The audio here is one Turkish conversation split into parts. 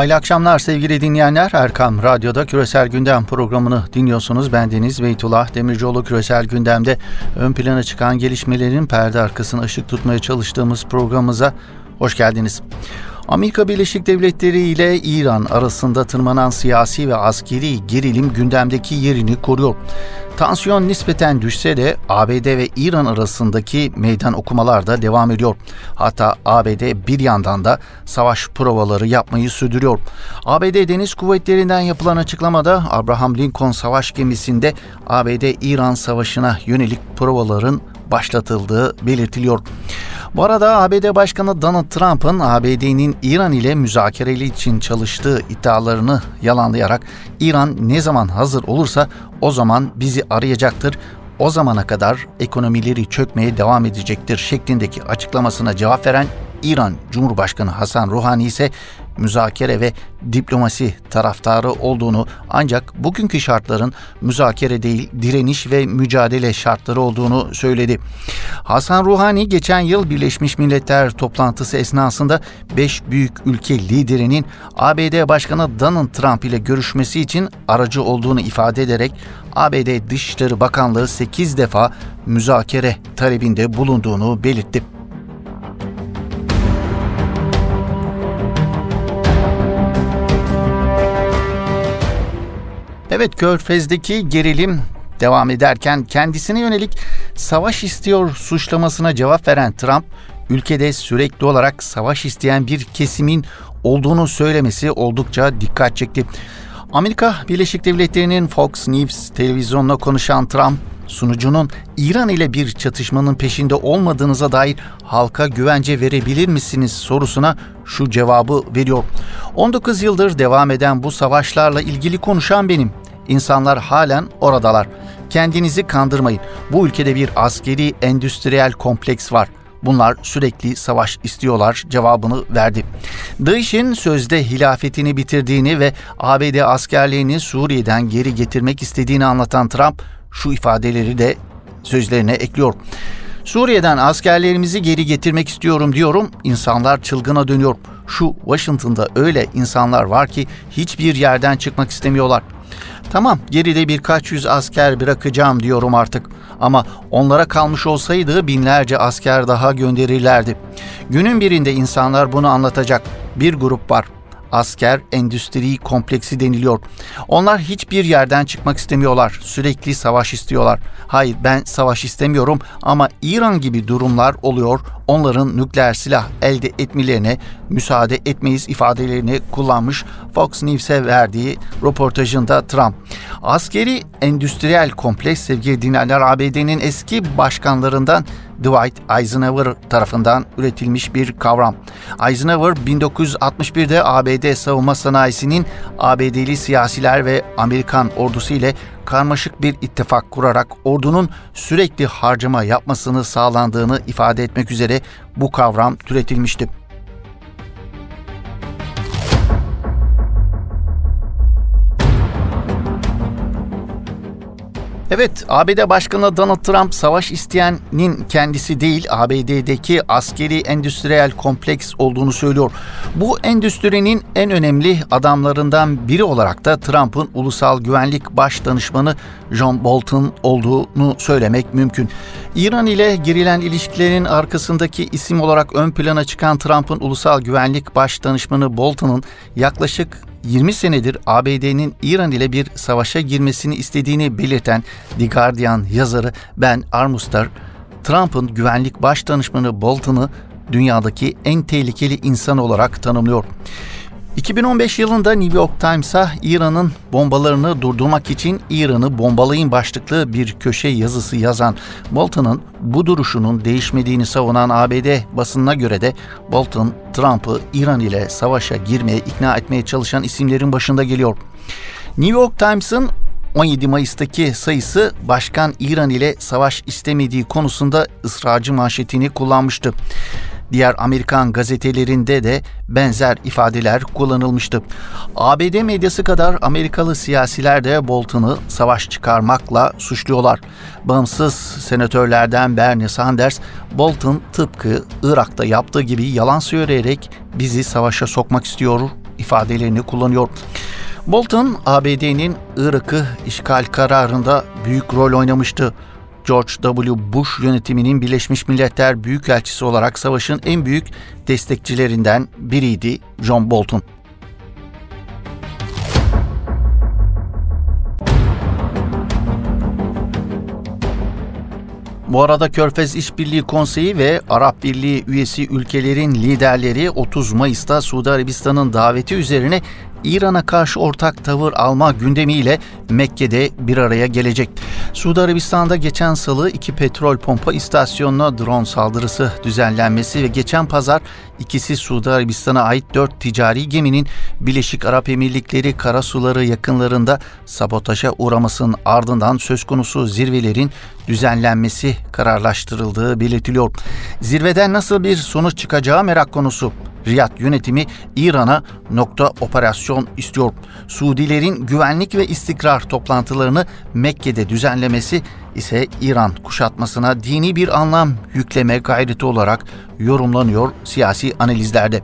Hayırlı akşamlar sevgili dinleyenler. Erkam Radyo'da Küresel Gündem programını dinliyorsunuz. Ben Deniz Beytullah Demircioğlu Küresel Gündem'de ön plana çıkan gelişmelerin perde arkasına ışık tutmaya çalıştığımız programımıza hoş geldiniz. Amerika Birleşik Devletleri ile İran arasında tırmanan siyasi ve askeri gerilim gündemdeki yerini koruyor. Tansiyon nispeten düşse de ABD ve İran arasındaki meydan okumalar da devam ediyor. Hatta ABD bir yandan da savaş provaları yapmayı sürdürüyor. ABD Deniz Kuvvetleri'nden yapılan açıklamada Abraham Lincoln savaş gemisinde ABD-İran savaşına yönelik provaların başlatıldığı belirtiliyor. Bu arada ABD Başkanı Donald Trump'ın ABD'nin İran ile müzakereli için çalıştığı iddialarını yalanlayarak İran ne zaman hazır olursa o zaman bizi arayacaktır. O zamana kadar ekonomileri çökmeye devam edecektir şeklindeki açıklamasına cevap veren İran Cumhurbaşkanı Hasan Ruhani ise müzakere ve diplomasi taraftarı olduğunu ancak bugünkü şartların müzakere değil direniş ve mücadele şartları olduğunu söyledi. Hasan Ruhani geçen yıl Birleşmiş Milletler toplantısı esnasında 5 büyük ülke liderinin ABD Başkanı Donald Trump ile görüşmesi için aracı olduğunu ifade ederek ABD Dışişleri Bakanlığı 8 defa müzakere talebinde bulunduğunu belirtti. Evet Körfez'deki gerilim devam ederken kendisine yönelik savaş istiyor suçlamasına cevap veren Trump, ülkede sürekli olarak savaş isteyen bir kesimin olduğunu söylemesi oldukça dikkat çekti. Amerika Birleşik Devletleri'nin Fox News televizyonuna konuşan Trump, sunucunun İran ile bir çatışmanın peşinde olmadığınıza dair halka güvence verebilir misiniz sorusuna şu cevabı veriyor. 19 yıldır devam eden bu savaşlarla ilgili konuşan benim. İnsanlar halen oradalar. Kendinizi kandırmayın. Bu ülkede bir askeri endüstriyel kompleks var. Bunlar sürekli savaş istiyorlar cevabını verdi. DAEŞ'in sözde hilafetini bitirdiğini ve ABD askerlerini Suriye'den geri getirmek istediğini anlatan Trump şu ifadeleri de sözlerine ekliyor. Suriye'den askerlerimizi geri getirmek istiyorum diyorum. İnsanlar çılgına dönüyor. Şu Washington'da öyle insanlar var ki hiçbir yerden çıkmak istemiyorlar. Tamam geride birkaç yüz asker bırakacağım diyorum artık. Ama onlara kalmış olsaydı binlerce asker daha gönderirlerdi. Günün birinde insanlar bunu anlatacak. Bir grup var asker endüstri kompleksi deniliyor. Onlar hiçbir yerden çıkmak istemiyorlar. Sürekli savaş istiyorlar. Hayır ben savaş istemiyorum ama İran gibi durumlar oluyor. Onların nükleer silah elde etmelerine müsaade etmeyiz ifadelerini kullanmış Fox News'e verdiği röportajında Trump. Askeri endüstriyel kompleks sevgili dinleyenler ABD'nin eski başkanlarından Dwight Eisenhower tarafından üretilmiş bir kavram. Eisenhower 1961'de ABD savunma sanayisinin ABD'li siyasiler ve Amerikan ordusu ile karmaşık bir ittifak kurarak ordunun sürekli harcama yapmasını sağlandığını ifade etmek üzere bu kavram türetilmişti. Evet, ABD Başkanı Donald Trump savaş isteyenin kendisi değil, ABD'deki askeri endüstriyel kompleks olduğunu söylüyor. Bu endüstrinin en önemli adamlarından biri olarak da Trump'ın ulusal güvenlik baş danışmanı John Bolton olduğunu söylemek mümkün. İran ile girilen ilişkilerin arkasındaki isim olarak ön plana çıkan Trump'ın ulusal güvenlik baş danışmanı Bolton'un yaklaşık 20 senedir ABD'nin İran ile bir savaşa girmesini istediğini belirten The Guardian yazarı Ben Armustar, Trump'ın güvenlik baş danışmanı Bolton'ı dünyadaki en tehlikeli insan olarak tanımlıyor. 2015 yılında New York Times'a İran'ın bombalarını durdurmak için İran'ı bombalayın başlıklı bir köşe yazısı yazan Bolton'un bu duruşunun değişmediğini savunan ABD basınına göre de Bolton, Trump'ı İran ile savaşa girmeye ikna etmeye çalışan isimlerin başında geliyor. New York Times'ın 17 Mayıs'taki sayısı Başkan İran ile savaş istemediği konusunda ısrarcı manşetini kullanmıştı. Diğer Amerikan gazetelerinde de benzer ifadeler kullanılmıştı. ABD medyası kadar Amerikalı siyasiler de Bolton'u savaş çıkarmakla suçluyorlar. Bağımsız senatörlerden Bernie Sanders, Bolton tıpkı Irak'ta yaptığı gibi yalan söyleyerek bizi savaşa sokmak istiyor ifadelerini kullanıyor. Bolton, ABD'nin Irak'ı işgal kararında büyük rol oynamıştı. George W. Bush yönetiminin Birleşmiş Milletler Büyükelçisi olarak savaşın en büyük destekçilerinden biriydi John Bolton. Bu arada Körfez İşbirliği Konseyi ve Arap Birliği üyesi ülkelerin liderleri 30 Mayıs'ta Suudi Arabistan'ın daveti üzerine İran'a karşı ortak tavır alma gündemiyle Mekke'de bir araya gelecek. Suudi Arabistan'da geçen salı iki petrol pompa istasyonuna drone saldırısı düzenlenmesi ve geçen pazar ikisi Suudi Arabistan'a ait dört ticari geminin Birleşik Arap Emirlikleri karasuları yakınlarında sabotaja uğramasının ardından söz konusu zirvelerin düzenlenmesi kararlaştırıldığı belirtiliyor. Zirveden nasıl bir sonuç çıkacağı merak konusu. Riyad yönetimi İran'a nokta operasyon istiyor. Suudilerin güvenlik ve istikrar toplantılarını Mekke'de düzenlemesi ise İran kuşatmasına dini bir anlam yükleme gayreti olarak yorumlanıyor siyasi analizlerde.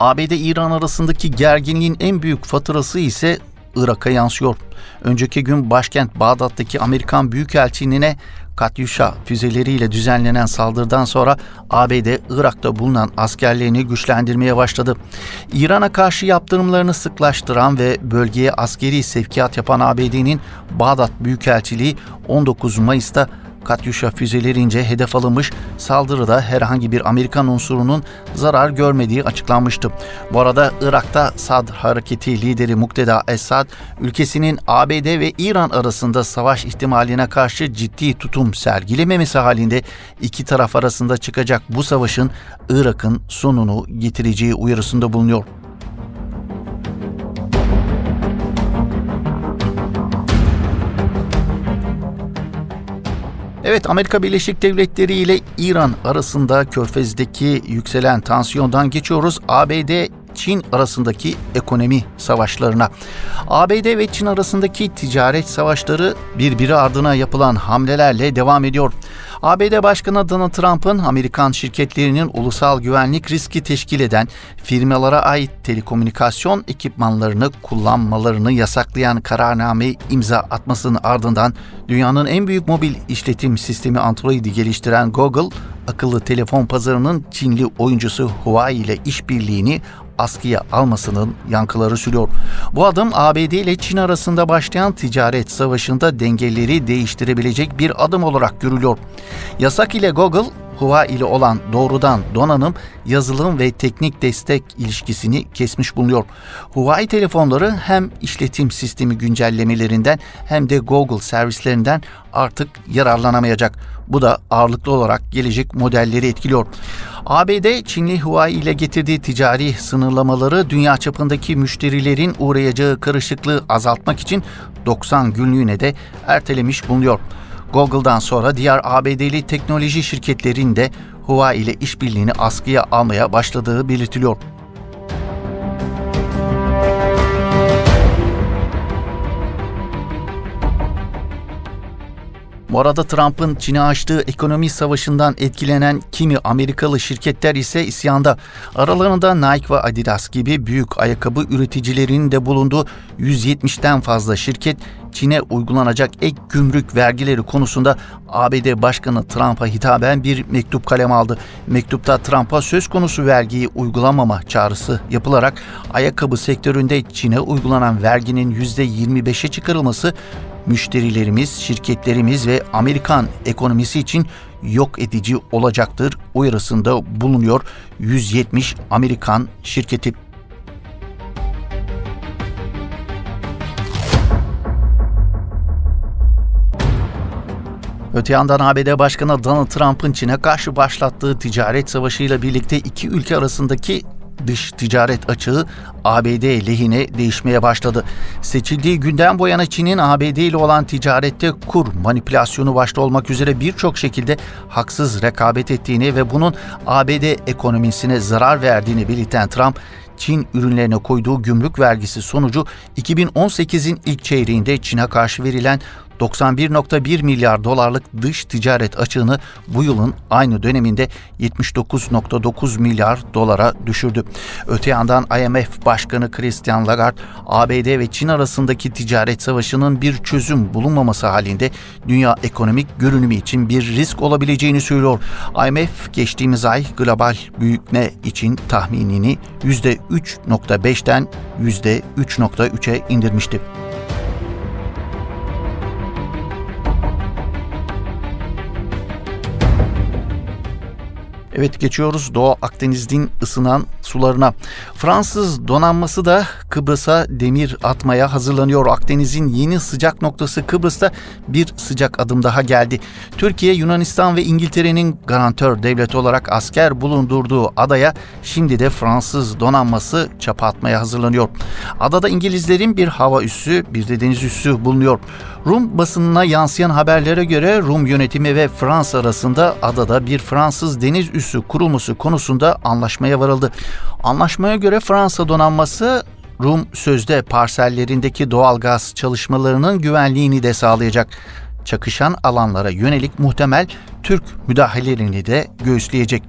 ABD-İran arasındaki gerginliğin en büyük faturası ise Irak'a yansıyor. Önceki gün başkent Bağdat'taki Amerikan Büyükelçiliğine Katyusha füzeleriyle düzenlenen saldırıdan sonra ABD Irak'ta bulunan askerlerini güçlendirmeye başladı. İran'a karşı yaptırımlarını sıklaştıran ve bölgeye askeri sevkiyat yapan ABD'nin Bağdat Büyükelçiliği 19 Mayıs'ta Katyusha füzelerince hedef alınmış saldırıda herhangi bir Amerikan unsurunun zarar görmediği açıklanmıştı. Bu arada Irak'ta Sad hareketi lideri Mukteda Esad ülkesinin ABD ve İran arasında savaş ihtimaline karşı ciddi tutum sergilememesi halinde iki taraf arasında çıkacak bu savaşın Irak'ın sonunu getireceği uyarısında bulunuyor. Evet Amerika Birleşik Devletleri ile İran arasında Körfez'deki yükselen tansiyondan geçiyoruz. ABD Çin arasındaki ekonomi savaşlarına. ABD ve Çin arasındaki ticaret savaşları birbiri ardına yapılan hamlelerle devam ediyor. ABD Başkanı Donald Trump'ın Amerikan şirketlerinin ulusal güvenlik riski teşkil eden firmalara ait telekomünikasyon ekipmanlarını kullanmalarını yasaklayan kararname imza atmasının ardından dünyanın en büyük mobil işletim sistemi Android'i geliştiren Google, akıllı telefon pazarının Çinli oyuncusu Huawei ile işbirliğini askıya almasının yankıları sürüyor. Bu adım ABD ile Çin arasında başlayan ticaret savaşında dengeleri değiştirebilecek bir adım olarak görülüyor. Yasak ile Google Huawei ile olan doğrudan donanım, yazılım ve teknik destek ilişkisini kesmiş bulunuyor. Huawei telefonları hem işletim sistemi güncellemelerinden hem de Google servislerinden artık yararlanamayacak. Bu da ağırlıklı olarak gelecek modelleri etkiliyor. ABD, Çinli Huawei ile getirdiği ticari sınırlamaları dünya çapındaki müşterilerin uğrayacağı karışıklığı azaltmak için 90 günlüğüne de ertelemiş bulunuyor. Google'dan sonra diğer ABD'li teknoloji şirketlerinin de Huawei ile işbirliğini askıya almaya başladığı belirtiliyor. Bu arada Trump'ın Çin'e açtığı ekonomi savaşından etkilenen kimi Amerikalı şirketler ise isyanda. Aralarında Nike ve Adidas gibi büyük ayakkabı üreticilerinin de bulunduğu 170'ten fazla şirket Çin'e uygulanacak ek gümrük vergileri konusunda ABD Başkanı Trump'a hitaben bir mektup kalem aldı. Mektupta Trump'a söz konusu vergiyi uygulamama çağrısı yapılarak ayakkabı sektöründe Çin'e uygulanan verginin %25'e çıkarılması müşterilerimiz, şirketlerimiz ve Amerikan ekonomisi için yok edici olacaktır uyarısında bulunuyor 170 Amerikan şirketi. Öte yandan ABD Başkanı Donald Trump'ın Çin'e karşı başlattığı ticaret savaşıyla birlikte iki ülke arasındaki dış ticaret açığı ABD lehine değişmeye başladı. Seçildiği günden bu yana Çin'in ABD ile olan ticarette kur manipülasyonu başta olmak üzere birçok şekilde haksız rekabet ettiğini ve bunun ABD ekonomisine zarar verdiğini belirten Trump, Çin ürünlerine koyduğu gümrük vergisi sonucu 2018'in ilk çeyreğinde Çin'e karşı verilen 91.1 milyar dolarlık dış ticaret açığını bu yılın aynı döneminde 79.9 milyar dolara düşürdü. Öte yandan IMF Başkanı Christian Lagarde, ABD ve Çin arasındaki ticaret savaşının bir çözüm bulunmaması halinde dünya ekonomik görünümü için bir risk olabileceğini söylüyor. IMF geçtiğimiz ay global büyüme için tahminini %3.5'ten %3.3'e indirmişti. Evet geçiyoruz Doğu Akdeniz'in ısınan sularına. Fransız donanması da Kıbrıs'a demir atmaya hazırlanıyor. Akdeniz'in yeni sıcak noktası Kıbrıs'ta bir sıcak adım daha geldi. Türkiye, Yunanistan ve İngiltere'nin garantör devlet olarak asker bulundurduğu adaya şimdi de Fransız donanması çapa atmaya hazırlanıyor. Adada İngilizlerin bir hava üssü, bir de deniz üssü bulunuyor. Rum basınına yansıyan haberlere göre Rum yönetimi ve Fransa arasında adada bir Fransız deniz üssü kurulması konusunda anlaşmaya varıldı. Anlaşmaya göre Fransa donanması Rum sözde parsellerindeki doğalgaz çalışmalarının güvenliğini de sağlayacak. Çakışan alanlara yönelik muhtemel Türk müdahalelerini de göğüsleyecek.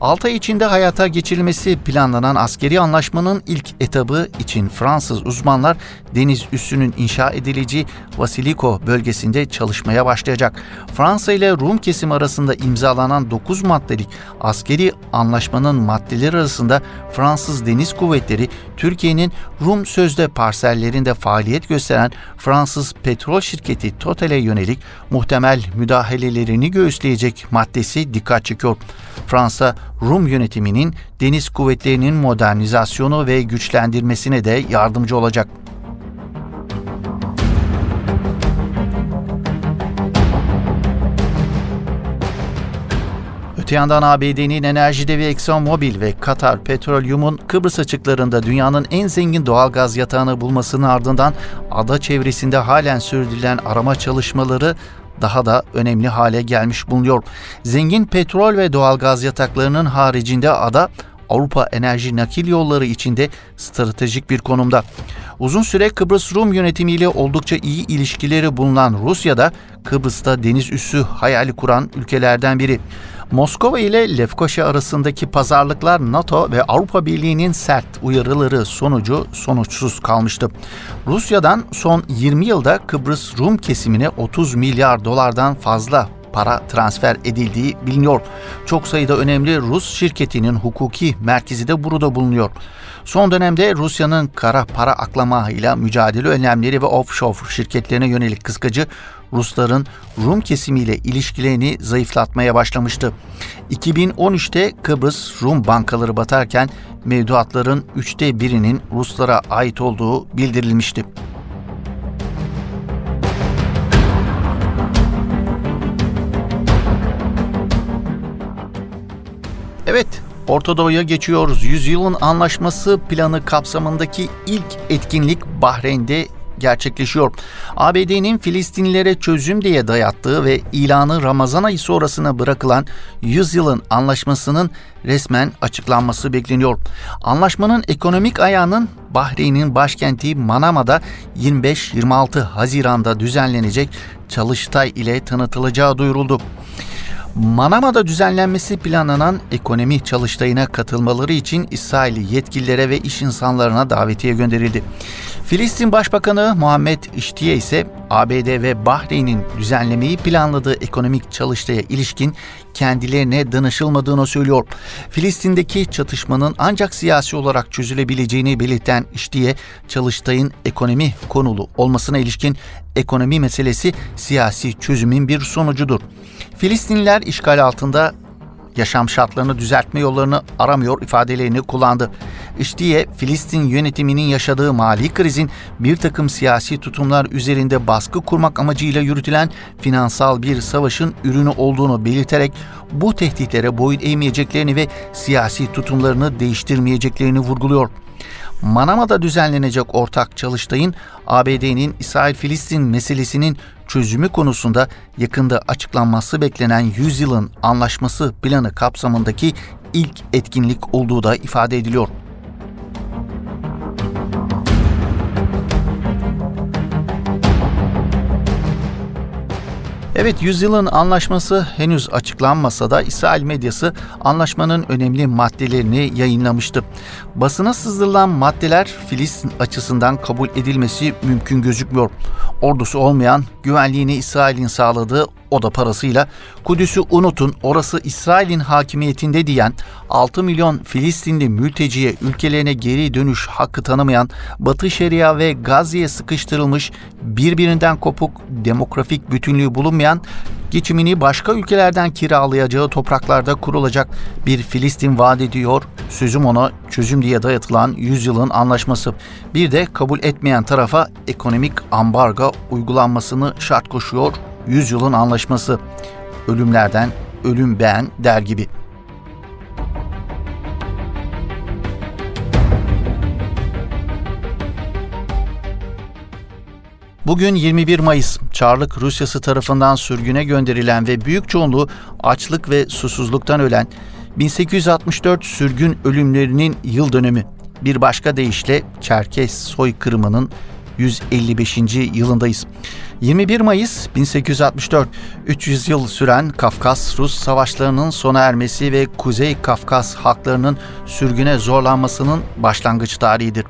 6 ay içinde hayata geçirilmesi planlanan askeri anlaşmanın ilk etabı için Fransız uzmanlar deniz üssünün inşa edileceği Vasiliko bölgesinde çalışmaya başlayacak. Fransa ile Rum kesim arasında imzalanan 9 maddelik askeri anlaşmanın maddeleri arasında Fransız Deniz Kuvvetleri Türkiye'nin Rum sözde parsellerinde faaliyet gösteren Fransız petrol şirketi Total'e yönelik muhtemel müdahalelerini göğüsleyecek edilecek maddesi dikkat çekiyor. Fransa, Rum yönetiminin deniz kuvvetlerinin modernizasyonu ve güçlendirmesine de yardımcı olacak. Öte yandan ABD'nin enerjide ve ExxonMobil ve Katar Petroleum'un Kıbrıs açıklarında dünyanın en zengin doğal gaz yatağını bulmasının ardından ada çevresinde halen sürdürülen arama çalışmaları daha da önemli hale gelmiş bulunuyor. Zengin petrol ve doğal gaz yataklarının haricinde ada Avrupa enerji nakil yolları içinde stratejik bir konumda. Uzun süre Kıbrıs Rum yönetimiyle oldukça iyi ilişkileri bulunan Rusya'da Kıbrıs'ta deniz üssü hayali kuran ülkelerden biri. Moskova ile Lefkoşa arasındaki pazarlıklar NATO ve Avrupa Birliği'nin sert uyarıları sonucu sonuçsuz kalmıştı. Rusya'dan son 20 yılda Kıbrıs Rum kesimine 30 milyar dolardan fazla para transfer edildiği biliniyor. Çok sayıda önemli Rus şirketinin hukuki merkezi de burada bulunuyor. Son dönemde Rusya'nın kara para aklamayla mücadele önlemleri ve offshore şirketlerine yönelik kıskacı Rusların Rum kesimiyle ilişkilerini zayıflatmaya başlamıştı. 2013'te Kıbrıs Rum bankaları batarken mevduatların üçte birinin Ruslara ait olduğu bildirilmişti. Evet, Orta Doğu'ya geçiyoruz. Yüzyılın Anlaşması planı kapsamındaki ilk etkinlik Bahreyn'de gerçekleşiyor. ABD'nin Filistinlilere çözüm diye dayattığı ve ilanı Ramazan ayı sonrasına bırakılan yüzyılın anlaşmasının resmen açıklanması bekleniyor. Anlaşmanın ekonomik ayağının Bahreyn'in başkenti Manama'da 25-26 Haziran'da düzenlenecek çalıştay ile tanıtılacağı duyuruldu. Manama'da düzenlenmesi planlanan ekonomi çalıştayına katılmaları için İsrailli yetkililere ve iş insanlarına davetiye gönderildi. Filistin Başbakanı Muhammed İştiye ise ABD ve Bahreyn'in düzenlemeyi planladığı ekonomik çalıştaya ilişkin kendilerine danışılmadığını söylüyor. Filistin'deki çatışmanın ancak siyasi olarak çözülebileceğini belirten İştiye, çalıştayın ekonomi konulu olmasına ilişkin ekonomi meselesi siyasi çözümün bir sonucudur. Filistinliler işgal altında yaşam şartlarını düzeltme yollarını aramıyor ifadelerini kullandı. İştiye, Filistin yönetiminin yaşadığı mali krizin bir takım siyasi tutumlar üzerinde baskı kurmak amacıyla yürütülen finansal bir savaşın ürünü olduğunu belirterek bu tehditlere boyun eğmeyeceklerini ve siyasi tutumlarını değiştirmeyeceklerini vurguluyor. Manama'da düzenlenecek ortak çalıştayın ABD'nin İsrail-Filistin meselesinin çözümü konusunda yakında açıklanması beklenen 100 yılın anlaşması planı kapsamındaki ilk etkinlik olduğu da ifade ediliyor. Evet yüzyılın anlaşması henüz açıklanmasa da İsrail medyası anlaşmanın önemli maddelerini yayınlamıştı. Basına sızdırılan maddeler Filistin açısından kabul edilmesi mümkün gözükmüyor. Ordusu olmayan, güvenliğini İsrail'in sağladığı o da parasıyla Kudüs'ü unutun orası İsrail'in hakimiyetinde diyen 6 milyon Filistinli mülteciye ülkelerine geri dönüş hakkı tanımayan Batı Şeria ve Gazze'ye sıkıştırılmış birbirinden kopuk demografik bütünlüğü bulunmayan geçimini başka ülkelerden kiralayacağı topraklarda kurulacak bir Filistin vaat ediyor. Sözüm ona çözüm diye dayatılan yüzyılın anlaşması. Bir de kabul etmeyen tarafa ekonomik ambargo uygulanmasını şart koşuyor yüzyılın anlaşması, ölümlerden ölüm beğen der gibi. Bugün 21 Mayıs, Çarlık Rusyası tarafından sürgüne gönderilen ve büyük çoğunluğu açlık ve susuzluktan ölen 1864 sürgün ölümlerinin yıl dönümü. Bir başka deyişle Çerkes soykırımının 155. yılındayız. 21 Mayıs 1864 300 yıl süren Kafkas-Rus savaşlarının sona ermesi ve Kuzey Kafkas halklarının sürgüne zorlanmasının başlangıç tarihidir.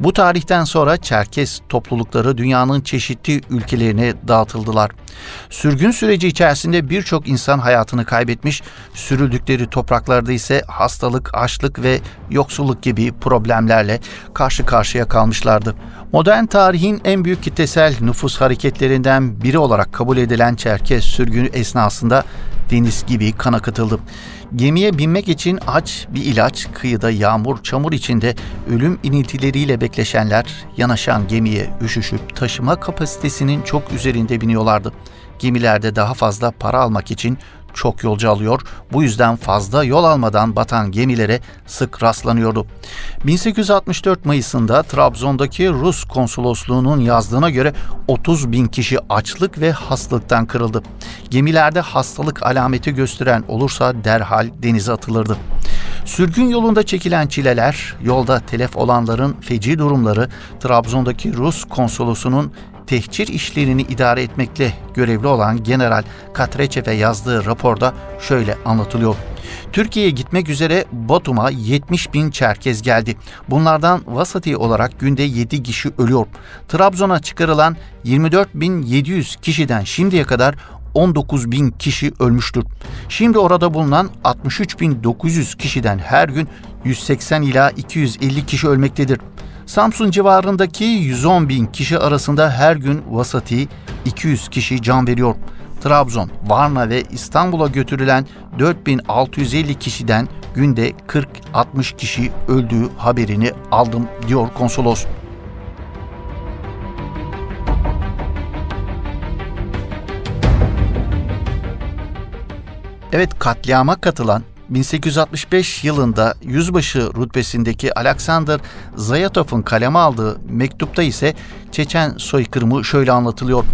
Bu tarihten sonra Çerkes toplulukları dünyanın çeşitli ülkelerine dağıtıldılar. Sürgün süreci içerisinde birçok insan hayatını kaybetmiş, sürüldükleri topraklarda ise hastalık, açlık ve yoksulluk gibi problemlerle karşı karşıya kalmışlardı. Modern tarihin en büyük kitlesel nüfus hareketlerinden biri olarak kabul edilen Çerkes sürgünü esnasında deniz gibi kan akıtıldı. Gemiye binmek için aç bir ilaç, kıyıda yağmur, çamur içinde ölüm iniltileriyle bekleşenler yanaşan gemiye üşüşüp taşıma kapasitesinin çok üzerinde biniyorlardı. Gemilerde daha fazla para almak için çok yolcu alıyor. Bu yüzden fazla yol almadan batan gemilere sık rastlanıyordu. 1864 Mayıs'ında Trabzon'daki Rus konsolosluğunun yazdığına göre 30 bin kişi açlık ve hastalıktan kırıldı. Gemilerde hastalık alameti gösteren olursa derhal denize atılırdı. Sürgün yolunda çekilen çileler, yolda telef olanların feci durumları, Trabzon'daki Rus konsolosunun tehcir işlerini idare etmekle görevli olan General Katreçev'e yazdığı raporda şöyle anlatılıyor. Türkiye'ye gitmek üzere Batum'a 70 bin Çerkez geldi. Bunlardan vasati olarak günde 7 kişi ölüyor. Trabzon'a çıkarılan 24.700 kişiden şimdiye kadar 19 bin kişi ölmüştür. Şimdi orada bulunan 63.900 kişiden her gün 180 ila 250 kişi ölmektedir. Samsun civarındaki 110 bin kişi arasında her gün vasati 200 kişi can veriyor. Trabzon, Varna ve İstanbul'a götürülen 4650 kişiden günde 40-60 kişi öldüğü haberini aldım diyor konsolos. Evet katliama katılan 1865 yılında yüzbaşı rütbesindeki Alexander Zayatov'un kaleme aldığı mektupta ise Çeçen soykırımı şöyle anlatılıyor.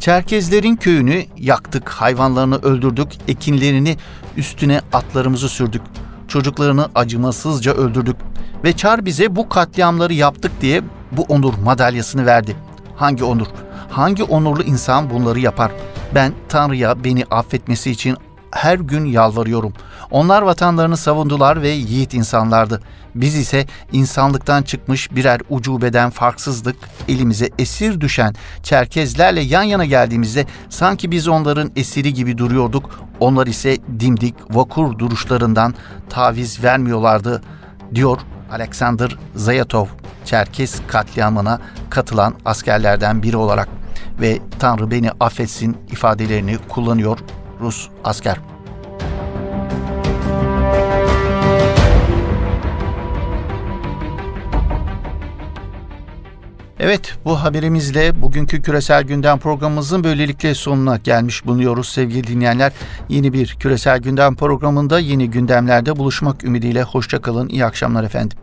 Çerkezlerin köyünü yaktık, hayvanlarını öldürdük, ekinlerini üstüne atlarımızı sürdük. Çocuklarını acımasızca öldürdük ve Çar bize bu katliamları yaptık diye bu onur madalyasını verdi. Hangi onur? Hangi onurlu insan bunları yapar? Ben Tanrı'ya beni affetmesi için her gün yalvarıyorum. Onlar vatanlarını savundular ve yiğit insanlardı. Biz ise insanlıktan çıkmış birer ucubeden farksızlık, elimize esir düşen Çerkezlerle yan yana geldiğimizde sanki biz onların esiri gibi duruyorduk. Onlar ise dimdik, vakur duruşlarından taviz vermiyorlardı, diyor Alexander Zayatov, Çerkez katliamına katılan askerlerden biri olarak ve Tanrı beni affetsin ifadelerini kullanıyor Rus asker. Evet bu haberimizle bugünkü Küresel Gündem programımızın böylelikle sonuna gelmiş bulunuyoruz sevgili dinleyenler. Yeni bir Küresel Gündem programında yeni gündemlerde buluşmak ümidiyle hoşçakalın iyi akşamlar efendim.